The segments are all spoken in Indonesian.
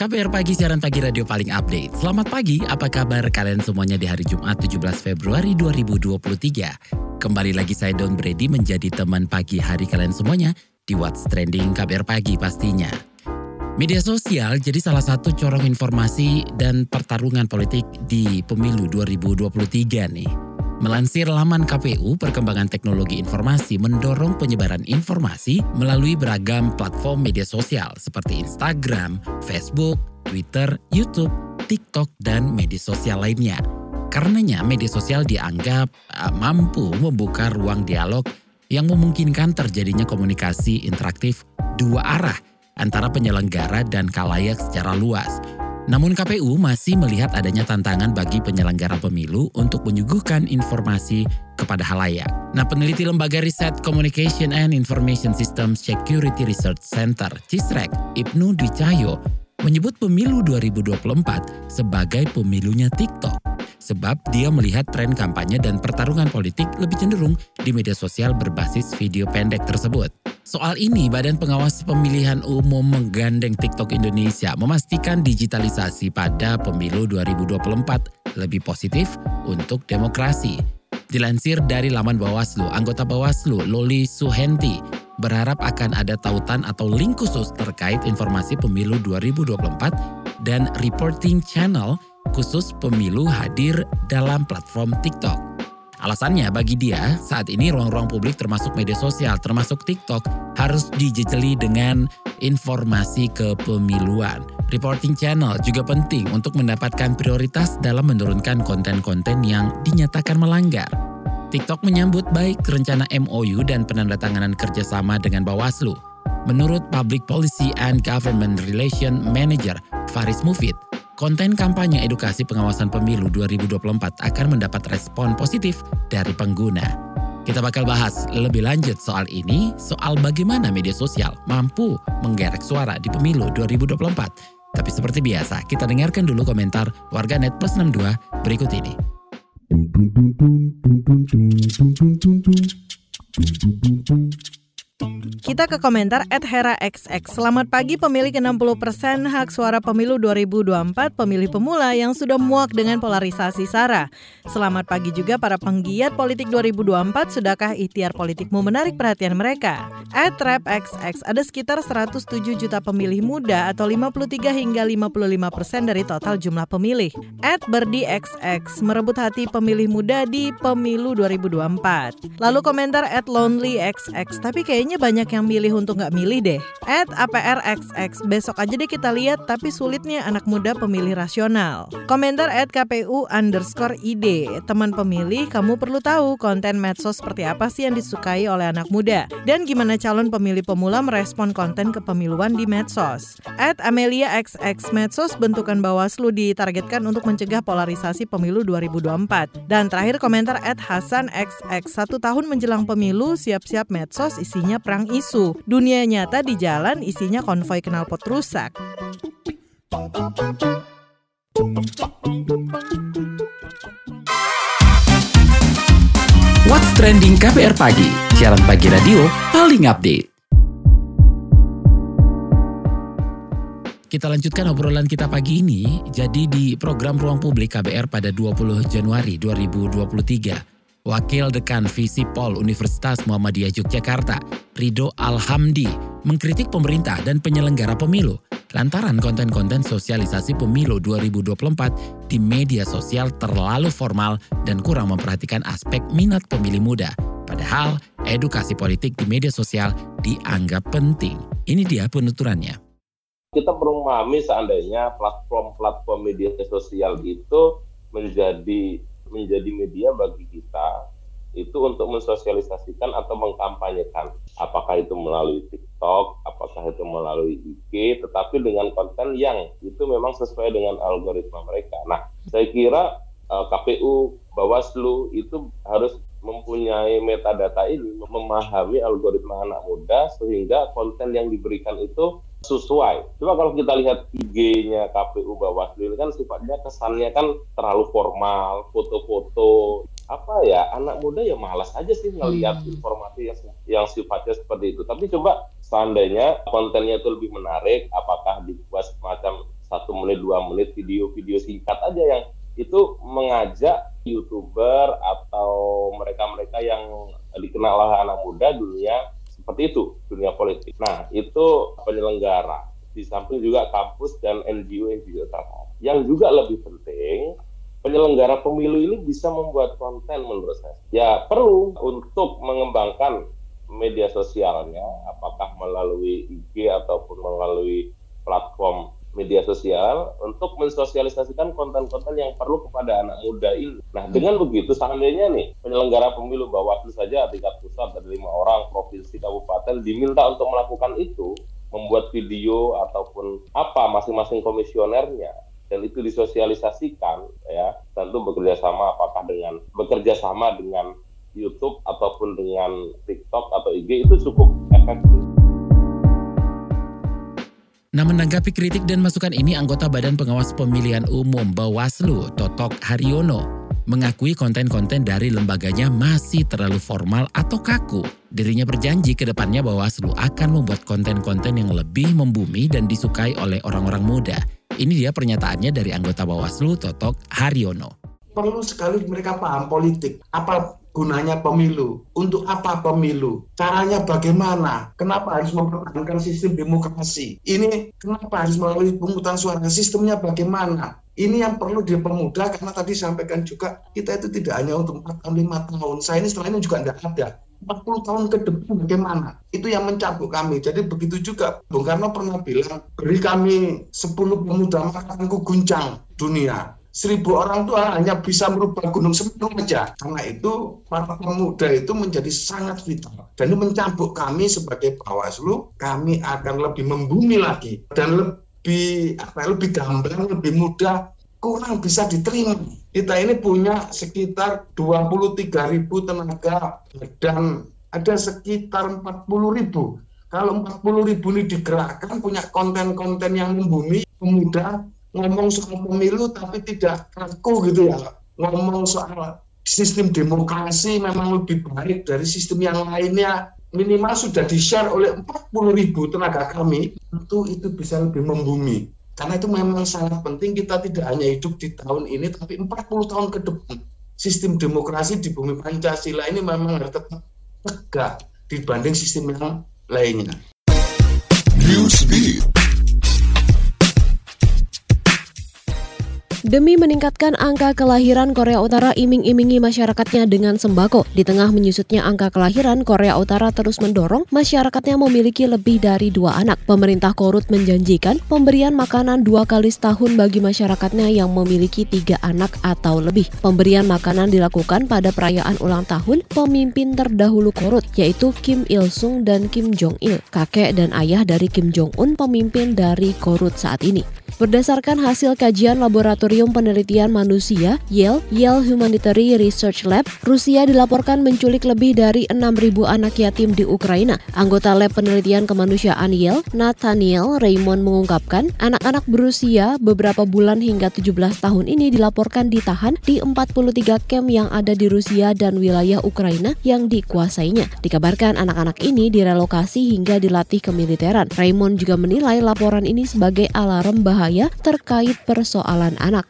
KBR Pagi, siaran pagi radio paling update. Selamat pagi, apa kabar kalian semuanya di hari Jumat 17 Februari 2023? Kembali lagi saya Don Brady menjadi teman pagi hari kalian semuanya di What's Trending KBR Pagi pastinya. Media sosial jadi salah satu corong informasi dan pertarungan politik di pemilu 2023 nih. Melansir laman KPU, perkembangan teknologi informasi mendorong penyebaran informasi melalui beragam platform media sosial seperti Instagram, Facebook, Twitter, YouTube, TikTok, dan media sosial lainnya. Karenanya, media sosial dianggap uh, mampu membuka ruang dialog yang memungkinkan terjadinya komunikasi interaktif dua arah antara penyelenggara dan kalayak secara luas namun KPU masih melihat adanya tantangan bagi penyelenggara pemilu untuk menyuguhkan informasi kepada halayak. Nah, peneliti Lembaga Riset Communication and Information Systems Security Research Center, CISREC, Ibnu Dwi Cahyo, menyebut pemilu 2024 sebagai pemilunya TikTok. Sebab dia melihat tren kampanye dan pertarungan politik lebih cenderung di media sosial berbasis video pendek tersebut. Soal ini, Badan Pengawas Pemilihan Umum menggandeng TikTok Indonesia memastikan digitalisasi pada pemilu 2024 lebih positif untuk demokrasi. Dilansir dari laman Bawaslu, anggota Bawaslu Loli Suhenti berharap akan ada tautan atau link khusus terkait informasi pemilu 2024 dan reporting channel khusus pemilu hadir dalam platform TikTok. Alasannya bagi dia, saat ini ruang-ruang publik termasuk media sosial, termasuk TikTok, harus dijejeli dengan informasi kepemiluan. Reporting channel juga penting untuk mendapatkan prioritas dalam menurunkan konten-konten yang dinyatakan melanggar. TikTok menyambut baik rencana MOU dan penandatanganan kerjasama dengan Bawaslu. Menurut Public Policy and Government Relation Manager Faris Mufid, konten kampanye edukasi pengawasan pemilu 2024 akan mendapat respon positif dari pengguna. Kita bakal bahas lebih lanjut soal ini, soal bagaimana media sosial mampu menggerek suara di pemilu 2024. Tapi seperti biasa, kita dengarkan dulu komentar warganet plus 62 berikut ini. Kita ke komentar at Hera XX. Selamat pagi pemilik 60% hak suara pemilu 2024 pemilih pemula yang sudah muak dengan polarisasi SARA. Selamat pagi juga para penggiat politik 2024, sudahkah ikhtiar politikmu menarik perhatian mereka? At Rap XX, ada sekitar 107 juta pemilih muda atau 53 hingga 55 persen dari total jumlah pemilih. At Berdi XX, merebut hati pemilih muda di pemilu 2024. Lalu komentar at Lonely XX, tapi kayaknya banyak yang milih untuk nggak milih deh. At APRXX, besok aja deh kita lihat tapi sulitnya anak muda pemilih rasional. Komentar at KPU underscore ID, teman pemilih kamu perlu tahu konten medsos seperti apa sih yang disukai oleh anak muda. Dan gimana calon pemilih pemula merespon konten kepemiluan di medsos. At Amelia XX, medsos bentukan Bawaslu ditargetkan untuk mencegah polarisasi pemilu 2024. Dan terakhir komentar at Hasan XX, satu tahun menjelang pemilu siap-siap medsos isinya perang isu. Dunia nyata di jalan isinya konvoi knalpot rusak. What's Trending KBR Pagi, siaran pagi radio paling update. Kita lanjutkan obrolan kita pagi ini. Jadi di program Ruang Publik KBR pada 20 Januari 2023, Wakil Dekan Visipol Universitas Muhammadiyah Yogyakarta, Rido Alhamdi, mengkritik pemerintah dan penyelenggara pemilu lantaran konten-konten sosialisasi pemilu 2024 di media sosial terlalu formal dan kurang memperhatikan aspek minat pemilih muda. Padahal edukasi politik di media sosial dianggap penting. Ini dia penuturannya. Kita perlu memahami seandainya platform-platform media sosial itu menjadi menjadi media bagi kita itu untuk mensosialisasikan atau mengkampanyekan apakah itu melalui TikTok, apakah itu melalui IG, tetapi dengan konten yang itu memang sesuai dengan algoritma mereka. Nah, saya kira uh, KPU, Bawaslu itu harus mempunyai metadata ini memahami algoritma anak muda sehingga konten yang diberikan itu sesuai. Coba kalau kita lihat IG-nya KPU Bawaslu ini kan sifatnya kesannya kan terlalu formal, foto-foto apa ya anak muda ya malas aja sih ngelihat hmm. informasi yang yang sifatnya seperti itu. Tapi coba seandainya kontennya itu lebih menarik, apakah dibuat semacam satu menit dua menit video-video singkat aja yang itu mengajak youtuber atau mereka-mereka yang dikenal oleh anak muda dunia seperti itu dunia politik. Nah itu penyelenggara di samping juga kampus dan NGO yang juga terkait. Yang juga lebih penting penyelenggara pemilu ini bisa membuat konten menurut saya. Ya perlu untuk mengembangkan media sosialnya, apakah melalui IG ataupun melalui platform media sosial untuk mensosialisasikan konten-konten yang perlu kepada anak muda ini. Nah, dengan begitu seandainya nih penyelenggara pemilu Bawaslu saja tingkat pusat ada lima orang, provinsi, kabupaten diminta untuk melakukan itu, membuat video ataupun apa masing-masing komisionernya dan itu disosialisasikan ya tentu bekerja sama apakah dengan bekerja sama dengan YouTube ataupun dengan TikTok atau IG itu cukup efektif. Nah menanggapi kritik dan masukan ini anggota Badan Pengawas Pemilihan Umum Bawaslu Totok Haryono mengakui konten-konten dari lembaganya masih terlalu formal atau kaku. Dirinya berjanji ke depannya Bawaslu akan membuat konten-konten yang lebih membumi dan disukai oleh orang-orang muda ini dia pernyataannya dari anggota Bawaslu Totok Haryono. Perlu sekali mereka paham politik. Apa gunanya pemilu? Untuk apa pemilu? Caranya bagaimana? Kenapa harus mempertahankan sistem demokrasi? Ini kenapa harus melalui pungutan suara? Sistemnya bagaimana? Ini yang perlu dipermudah karena tadi sampaikan juga kita itu tidak hanya untuk 4 tahun, 5 tahun. Saya ini setelah ini juga tidak ada 40 tahun ke depan bagaimana? Itu yang mencabuk kami. Jadi begitu juga Bung Karno pernah bilang, beri kami 10 pemuda maka akan guncang dunia. Seribu orang itu hanya bisa merubah gunung semeru saja. Karena itu para pemuda itu menjadi sangat vital. Dan ini mencabuk kami sebagai Bawaslu, kami akan lebih membumi lagi dan lebih apa lebih gamblang, lebih mudah kurang bisa diterima. Kita ini punya sekitar 23 ribu tenaga dan ada sekitar 40 ribu. Kalau 40 ribu ini digerakkan punya konten-konten yang membumi, pemuda ngomong soal pemilu tapi tidak kaku gitu ya. Ngomong soal sistem demokrasi memang lebih baik dari sistem yang lainnya minimal sudah di-share oleh 40 ribu tenaga kami, tentu itu bisa lebih membumi. Karena itu memang sangat penting kita tidak hanya hidup di tahun ini, tapi 40 tahun ke depan. Sistem demokrasi di bumi Pancasila ini memang harus tetap tegak dibanding sistem yang lainnya. Newsbeat. Demi meningkatkan angka kelahiran Korea Utara iming-imingi masyarakatnya dengan sembako. Di tengah menyusutnya angka kelahiran, Korea Utara terus mendorong masyarakatnya memiliki lebih dari dua anak. Pemerintah Korut menjanjikan pemberian makanan dua kali setahun bagi masyarakatnya yang memiliki tiga anak atau lebih. Pemberian makanan dilakukan pada perayaan ulang tahun pemimpin terdahulu Korut, yaitu Kim Il-sung dan Kim Jong-il, kakek dan ayah dari Kim Jong-un pemimpin dari Korut saat ini. Berdasarkan hasil kajian Laboratorium Penelitian Manusia Yale, Yale Humanitarian Research Lab, Rusia dilaporkan menculik lebih dari 6.000 anak yatim di Ukraina. Anggota Lab Penelitian Kemanusiaan Yale, Nathaniel Raymond mengungkapkan, anak-anak berusia beberapa bulan hingga 17 tahun ini dilaporkan ditahan di 43 camp yang ada di Rusia dan wilayah Ukraina yang dikuasainya. Dikabarkan anak-anak ini direlokasi hingga dilatih kemiliteran. Raymond juga menilai laporan ini sebagai alarm bahaya terkait persoalan anak.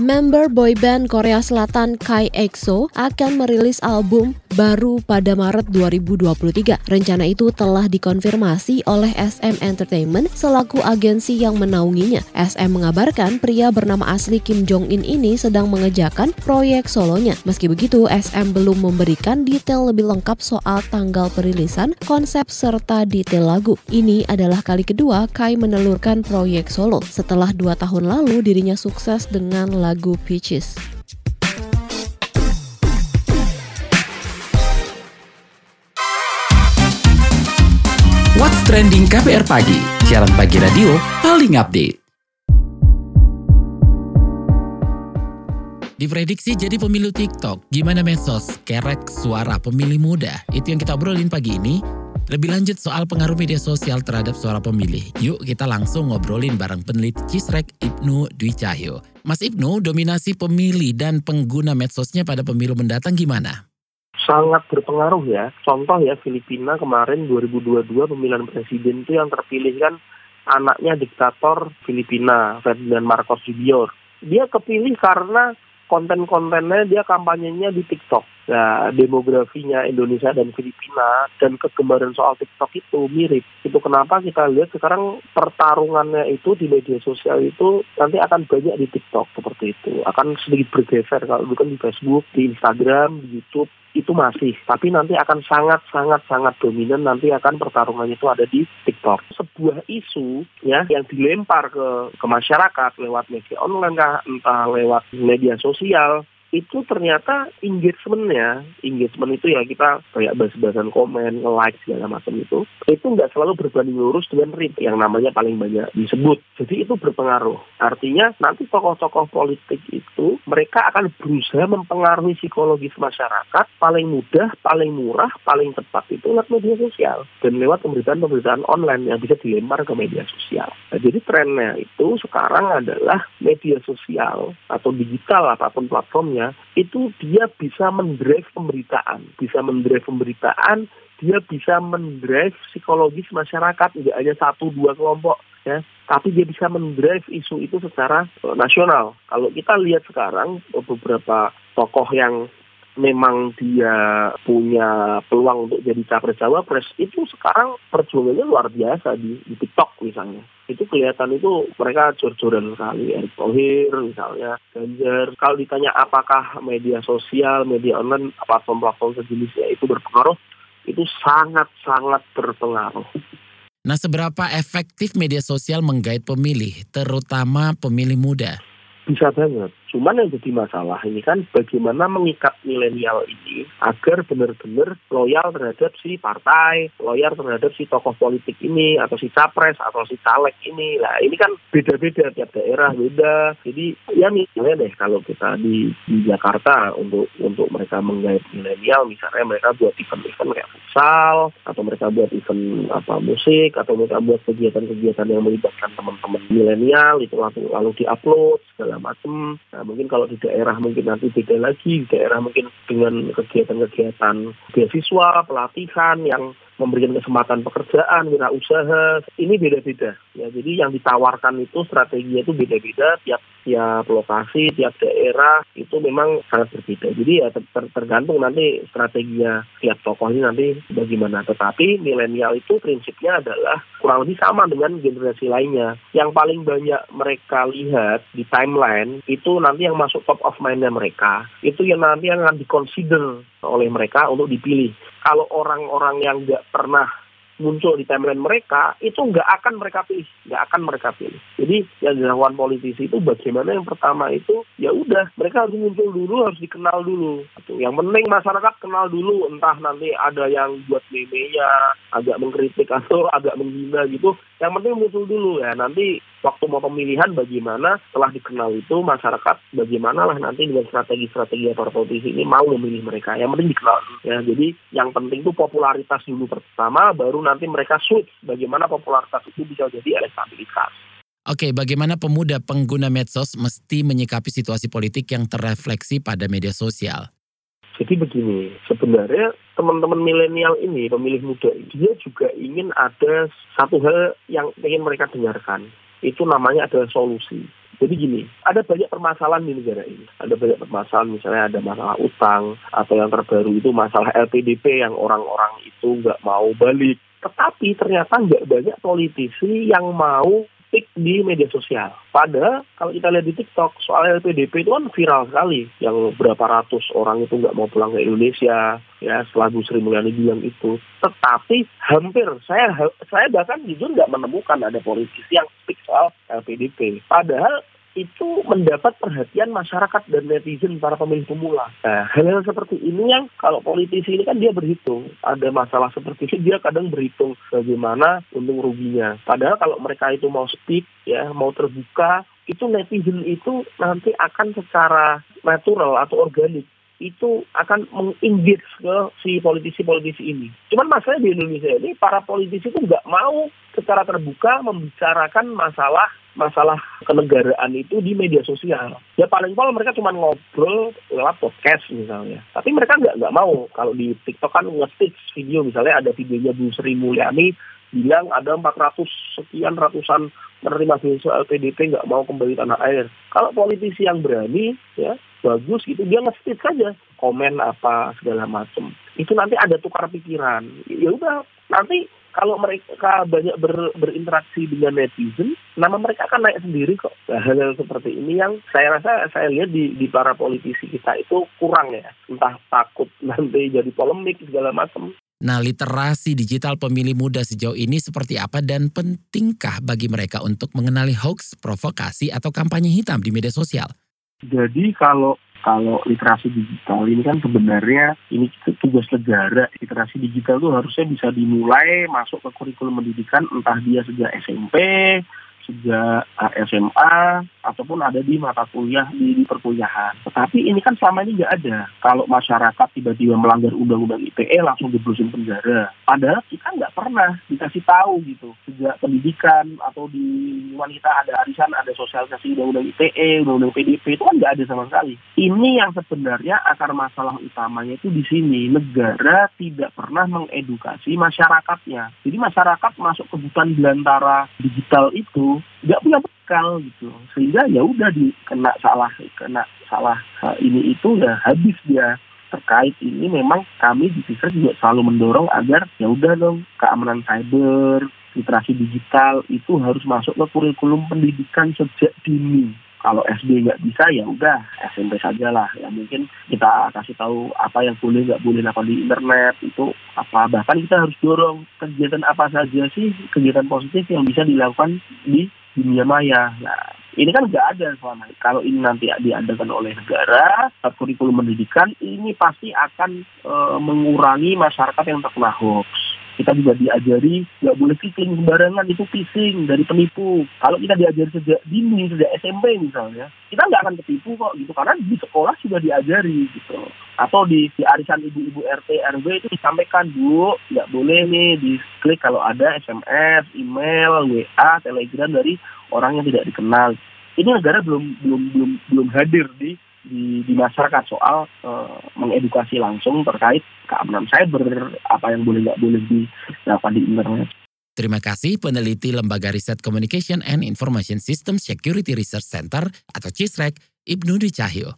Member boyband Korea Selatan Kai EXO akan merilis album baru pada Maret 2023. Rencana itu telah dikonfirmasi oleh SM Entertainment selaku agensi yang menaunginya. SM mengabarkan pria bernama asli Kim Jong In ini sedang mengejakan proyek solonya. Meski begitu, SM belum memberikan detail lebih lengkap soal tanggal perilisan, konsep serta detail lagu. Ini adalah kali kedua Kai menelurkan proyek solo. Setelah dua tahun lalu dirinya sukses dengan lagu Peaches. What's Trending KPR Pagi, siaran pagi radio paling update. Diprediksi jadi pemilu TikTok, gimana medsos kerek suara pemilih muda? Itu yang kita obrolin pagi ini. Lebih lanjut soal pengaruh media sosial terhadap suara pemilih. Yuk kita langsung ngobrolin bareng peneliti Cisrek Ibnu Dwi Cahyo. Mas Ibnu, dominasi pemilih dan pengguna medsosnya pada pemilu mendatang gimana? sangat berpengaruh ya. Contoh ya Filipina kemarin 2022 pemilihan presiden itu yang terpilih kan anaknya diktator Filipina Ferdinand Marcos Junior. Dia kepilih karena konten-kontennya dia kampanyenya di TikTok. Nah, demografinya Indonesia dan Filipina dan kegemaran soal TikTok itu mirip. Itu kenapa kita lihat sekarang pertarungannya itu di media sosial itu nanti akan banyak di TikTok seperti itu. Akan sedikit bergeser kalau bukan di Facebook, di Instagram, di YouTube itu masih, tapi nanti akan sangat sangat sangat dominan nanti akan pertarungannya itu ada di TikTok. Sebuah isu ya yang dilempar ke ke masyarakat lewat media online entah lewat media sosial itu ternyata engagementnya, engagement itu ya kita kayak bahas-bahasan komen, like segala macam itu, itu nggak selalu berbanding lurus dengan read yang namanya paling banyak disebut. Jadi itu berpengaruh. Artinya nanti tokoh-tokoh politik itu mereka akan berusaha mempengaruhi psikologis masyarakat paling mudah, paling murah, paling tepat itu lewat media sosial dan lewat pemberitaan-pemberitaan online yang bisa dilempar ke media sosial. Nah, jadi trennya itu sekarang adalah media sosial atau digital apa pun platformnya itu dia bisa mendrive pemberitaan, bisa mendrive pemberitaan, dia bisa mendrive psikologis masyarakat, tidak hanya satu dua kelompok ya, tapi dia bisa mendrive isu itu secara uh, nasional. Kalau kita lihat sekarang beberapa tokoh yang memang dia punya peluang untuk jadi capres cawapres itu sekarang perjuangannya luar biasa di, di TikTok misalnya itu kelihatan itu mereka jor-joran sekali Erick Thohir misalnya Ganjar kalau ditanya apakah media sosial media online platform-platform sejenisnya itu berpengaruh itu sangat-sangat berpengaruh Nah, seberapa efektif media sosial menggait pemilih, terutama pemilih muda? Bisa banget. Cuman yang jadi masalah ini kan bagaimana mengikat milenial ini agar benar-benar loyal terhadap si partai, loyal terhadap si tokoh politik ini, atau si capres, atau si caleg ini. Nah ini kan beda-beda tiap daerah beda. Jadi ya misalnya deh kalau kita di, di Jakarta untuk untuk mereka menggait milenial, misalnya mereka buat event-event kayak futsal, atau mereka buat event apa musik, atau mereka buat kegiatan-kegiatan yang melibatkan teman-teman milenial itu lalu lalu diupload segala macam. Nah, Nah, mungkin kalau di daerah mungkin nanti beda lagi, di daerah mungkin dengan kegiatan-kegiatan beasiswa, pelatihan yang memberikan kesempatan pekerjaan, wirausaha, ini beda-beda. Ya, jadi yang ditawarkan itu strateginya itu beda-beda tiap tiap lokasi, tiap daerah itu memang sangat berbeda. Jadi ya ter tergantung nanti strateginya tiap tokoh ini nanti bagaimana. Tetapi milenial itu prinsipnya adalah kurang lebih sama dengan generasi lainnya. Yang paling banyak mereka lihat di timeline itu nanti yang masuk top of mind mereka. Itu yang nanti akan dikonsider oleh mereka untuk dipilih kalau orang-orang yang nggak pernah muncul di timeline mereka itu nggak akan mereka pilih, nggak akan mereka pilih. Jadi yang dilakukan politisi itu bagaimana yang pertama itu ya udah mereka harus muncul dulu, harus dikenal dulu. Yang penting masyarakat kenal dulu, entah nanti ada yang buat meme-nya agak mengkritik atau agak menghina gitu. Yang penting muncul dulu ya. Nanti waktu mau pemilihan bagaimana setelah dikenal itu masyarakat bagaimana lah nanti dengan strategi-strategi para politisi ini mau memilih mereka. Yang penting dikenal. Ya jadi yang penting itu popularitas dulu pertama baru nanti mereka switch bagaimana popularitas itu bisa jadi elektabilitas Oke, bagaimana pemuda pengguna medsos mesti menyikapi situasi politik yang terrefleksi pada media sosial? Jadi begini, sebenarnya teman-teman milenial ini, pemilih muda, dia juga ingin ada satu hal yang ingin mereka dengarkan itu namanya adalah solusi. Jadi gini, ada banyak permasalahan di negara ini. Ada banyak permasalahan, misalnya ada masalah utang, atau yang terbaru itu masalah LPDP yang orang-orang itu nggak mau balik. Tetapi ternyata nggak banyak politisi yang mau speak di media sosial. Padahal kalau kita lihat di TikTok soal LPDP itu kan viral sekali, yang berapa ratus orang itu nggak mau pulang ke Indonesia, ya setelah Bu Sri Mulyani bilang itu. Tetapi hampir saya saya bahkan jujur nggak menemukan ada politisi yang speak soal LPDP. Padahal itu mendapat perhatian masyarakat dan netizen para pemilih pemula. Nah, hal-hal seperti ini yang kalau politisi ini kan dia berhitung. Ada masalah seperti ini dia kadang berhitung bagaimana untung ruginya. Padahal kalau mereka itu mau speak ya, mau terbuka, itu netizen itu nanti akan secara natural atau organik itu akan mengengage ke si politisi-politisi ini. Cuman masalahnya di Indonesia ini para politisi itu nggak mau secara terbuka membicarakan masalah masalah kenegaraan itu di media sosial. Ya paling paling mereka cuma ngobrol lewat podcast misalnya. Tapi mereka nggak nggak mau kalau di TikTok kan nge video misalnya ada videonya Bu Sri Mulyani bilang ada 400 sekian ratusan menerima beasiswa LPDP nggak mau kembali tanah air. Kalau politisi yang berani ya bagus gitu dia nge saja komen apa segala macam itu nanti ada tukar pikiran ya udah nanti kalau mereka banyak ber, berinteraksi dengan netizen, nama mereka akan naik sendiri kok. Hal-hal seperti ini yang saya rasa saya lihat di, di para politisi kita itu kurang ya. Entah takut nanti jadi polemik segala macam. Nah, literasi digital pemilih muda sejauh ini seperti apa dan pentingkah bagi mereka untuk mengenali hoax, provokasi, atau kampanye hitam di media sosial? Jadi kalau kalau literasi digital ini kan sebenarnya ini tugas negara literasi digital itu harusnya bisa dimulai masuk ke kurikulum pendidikan entah dia sejak SMP sejak SMA ataupun ada di mata kuliah di, di perkuliahan. Tetapi ini kan selama ini nggak ada. Kalau masyarakat tiba-tiba melanggar undang-undang ITE langsung diblusin penjara. Padahal kita nggak pernah dikasih tahu gitu sejak pendidikan atau di wanita ada arisan, ada sosialisasi undang-undang ITE, undang-undang PDP itu kan nggak ada sama sekali. Ini yang sebenarnya akar masalah utamanya itu di sini negara tidak pernah mengedukasi masyarakatnya. Jadi masyarakat masuk ke hutan belantara digital itu nggak punya bekal gitu. Sehingga ya udah dikena salah kena salah ini itu ya habis dia. Terkait ini memang kami di TISA juga selalu mendorong agar ya udah dong keamanan cyber literasi digital itu harus masuk ke kurikulum pendidikan sejak dini. Kalau SD nggak bisa ya udah SMP saja lah ya mungkin kita kasih tahu apa yang boleh nggak boleh apa di internet itu apa. Bahkan kita harus dorong kegiatan apa saja sih kegiatan positif yang bisa dilakukan di dunia maya. Nah, ini kan nggak ada selama ini. Kalau ini nanti diadakan oleh negara, kurikulum pendidikan, ini pasti akan e, mengurangi masyarakat yang terkena hoax kita juga diajari nggak boleh clicking sembarangan itu phishing dari penipu. Kalau kita diajari sejak dini, sejak SMP misalnya, kita nggak akan ketipu kok gitu karena di sekolah sudah diajari gitu. Atau di, di arisan ibu-ibu RT RW itu disampaikan bu nggak boleh nih di klik kalau ada SMS, email, WA, Telegram dari orang yang tidak dikenal. Ini negara belum belum belum belum hadir di di, di masyarakat soal uh, mengedukasi langsung terkait keamanan cyber, apa yang boleh nggak boleh dilakukan di internet. Terima kasih peneliti Lembaga Riset Communication and Information System Security Research Center atau CISREC, Ibnu Dwi Cahyo.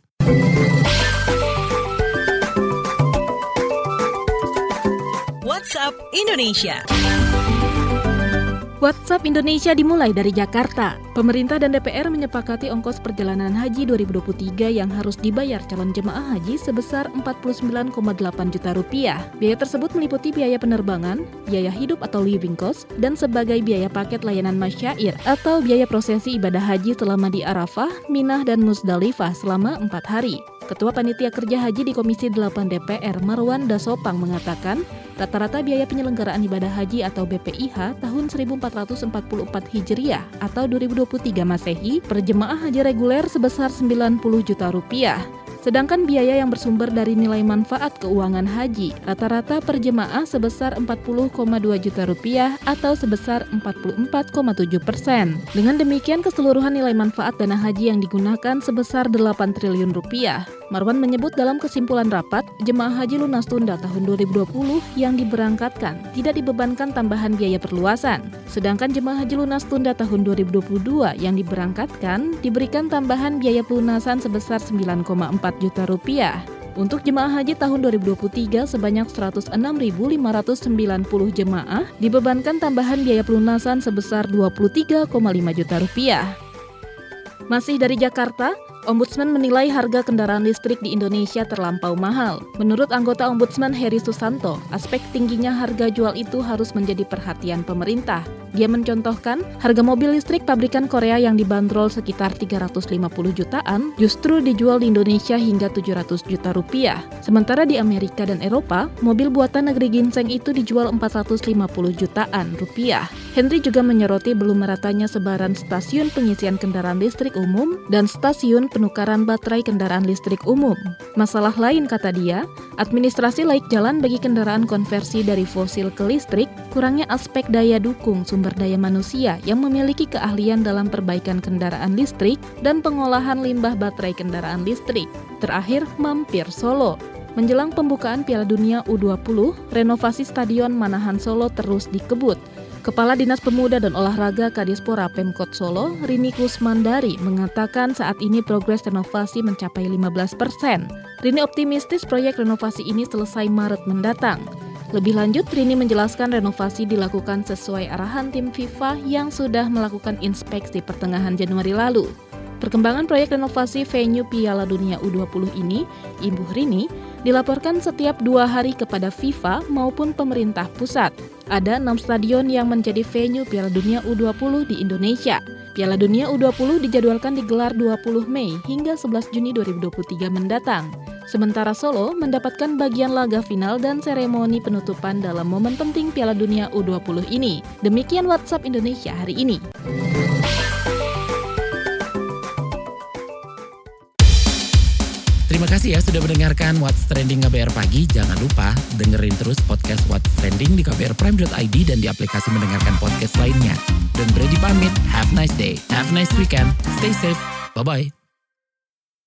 WhatsApp Indonesia. WhatsApp Indonesia dimulai dari Jakarta. Pemerintah dan DPR menyepakati ongkos perjalanan haji 2023 yang harus dibayar calon jemaah haji sebesar 49,8 juta rupiah. Biaya tersebut meliputi biaya penerbangan, biaya hidup atau living cost, dan sebagai biaya paket layanan masyair atau biaya prosesi ibadah haji selama di Arafah, Minah, dan Musdalifah selama 4 hari. Ketua Panitia Kerja Haji di Komisi 8 DPR Marwan Dasopang mengatakan, rata-rata biaya penyelenggaraan ibadah haji atau BPIH tahun 1444 Hijriah atau 2023 Masehi per jemaah haji reguler sebesar 90 juta rupiah. Sedangkan biaya yang bersumber dari nilai manfaat keuangan haji rata-rata per jemaah sebesar 40,2 juta rupiah atau sebesar 44,7 persen. Dengan demikian keseluruhan nilai manfaat dana haji yang digunakan sebesar 8 triliun rupiah. Marwan menyebut dalam kesimpulan rapat, jemaah haji lunas tunda tahun 2020 yang diberangkatkan tidak dibebankan tambahan biaya perluasan. Sedangkan jemaah haji lunas tunda tahun 2022 yang diberangkatkan diberikan tambahan biaya pelunasan sebesar 9,4 juta rupiah. Untuk jemaah haji tahun 2023 sebanyak 106.590 jemaah dibebankan tambahan biaya pelunasan sebesar 23,5 juta rupiah. Masih dari Jakarta, Ombudsman menilai harga kendaraan listrik di Indonesia terlampau mahal. Menurut anggota Ombudsman Heri Susanto, aspek tingginya harga jual itu harus menjadi perhatian pemerintah. Dia mencontohkan, harga mobil listrik pabrikan Korea yang dibanderol sekitar 350 jutaan justru dijual di Indonesia hingga 700 juta rupiah. Sementara di Amerika dan Eropa, mobil buatan negeri ginseng itu dijual 450 jutaan rupiah. Henry juga menyoroti belum meratanya sebaran stasiun pengisian kendaraan listrik umum dan stasiun penukaran baterai kendaraan listrik umum. Masalah lain kata dia, administrasi laik jalan bagi kendaraan konversi dari fosil ke listrik, kurangnya aspek daya dukung sumber daya manusia yang memiliki keahlian dalam perbaikan kendaraan listrik dan pengolahan limbah baterai kendaraan listrik. Terakhir, mampir Solo. Menjelang pembukaan Piala Dunia U20, renovasi Stadion Manahan Solo terus dikebut. Kepala Dinas Pemuda dan Olahraga Kadispora Pemkot Solo, Rini Kusmandari, mengatakan saat ini progres renovasi mencapai 15 persen. Rini optimistis proyek renovasi ini selesai Maret mendatang. Lebih lanjut, Rini menjelaskan renovasi dilakukan sesuai arahan tim FIFA yang sudah melakukan inspeksi pertengahan Januari lalu. Perkembangan proyek renovasi venue Piala Dunia U20 ini, Ibu Rini, dilaporkan setiap dua hari kepada FIFA maupun pemerintah pusat. Ada enam stadion yang menjadi venue Piala Dunia U20 di Indonesia. Piala Dunia U20 dijadwalkan digelar 20 Mei hingga 11 Juni 2023 mendatang. Sementara Solo mendapatkan bagian laga final dan seremoni penutupan dalam momen penting Piala Dunia U20 ini. Demikian WhatsApp Indonesia hari ini. Kasih ya sudah mendengarkan What's Trending KBR Pagi. Jangan lupa dengerin terus podcast What's Trending di kbrprime.id dan di aplikasi mendengarkan podcast lainnya. Dan Brady pamit. Have a nice day. Have a nice weekend. Stay safe. Bye-bye.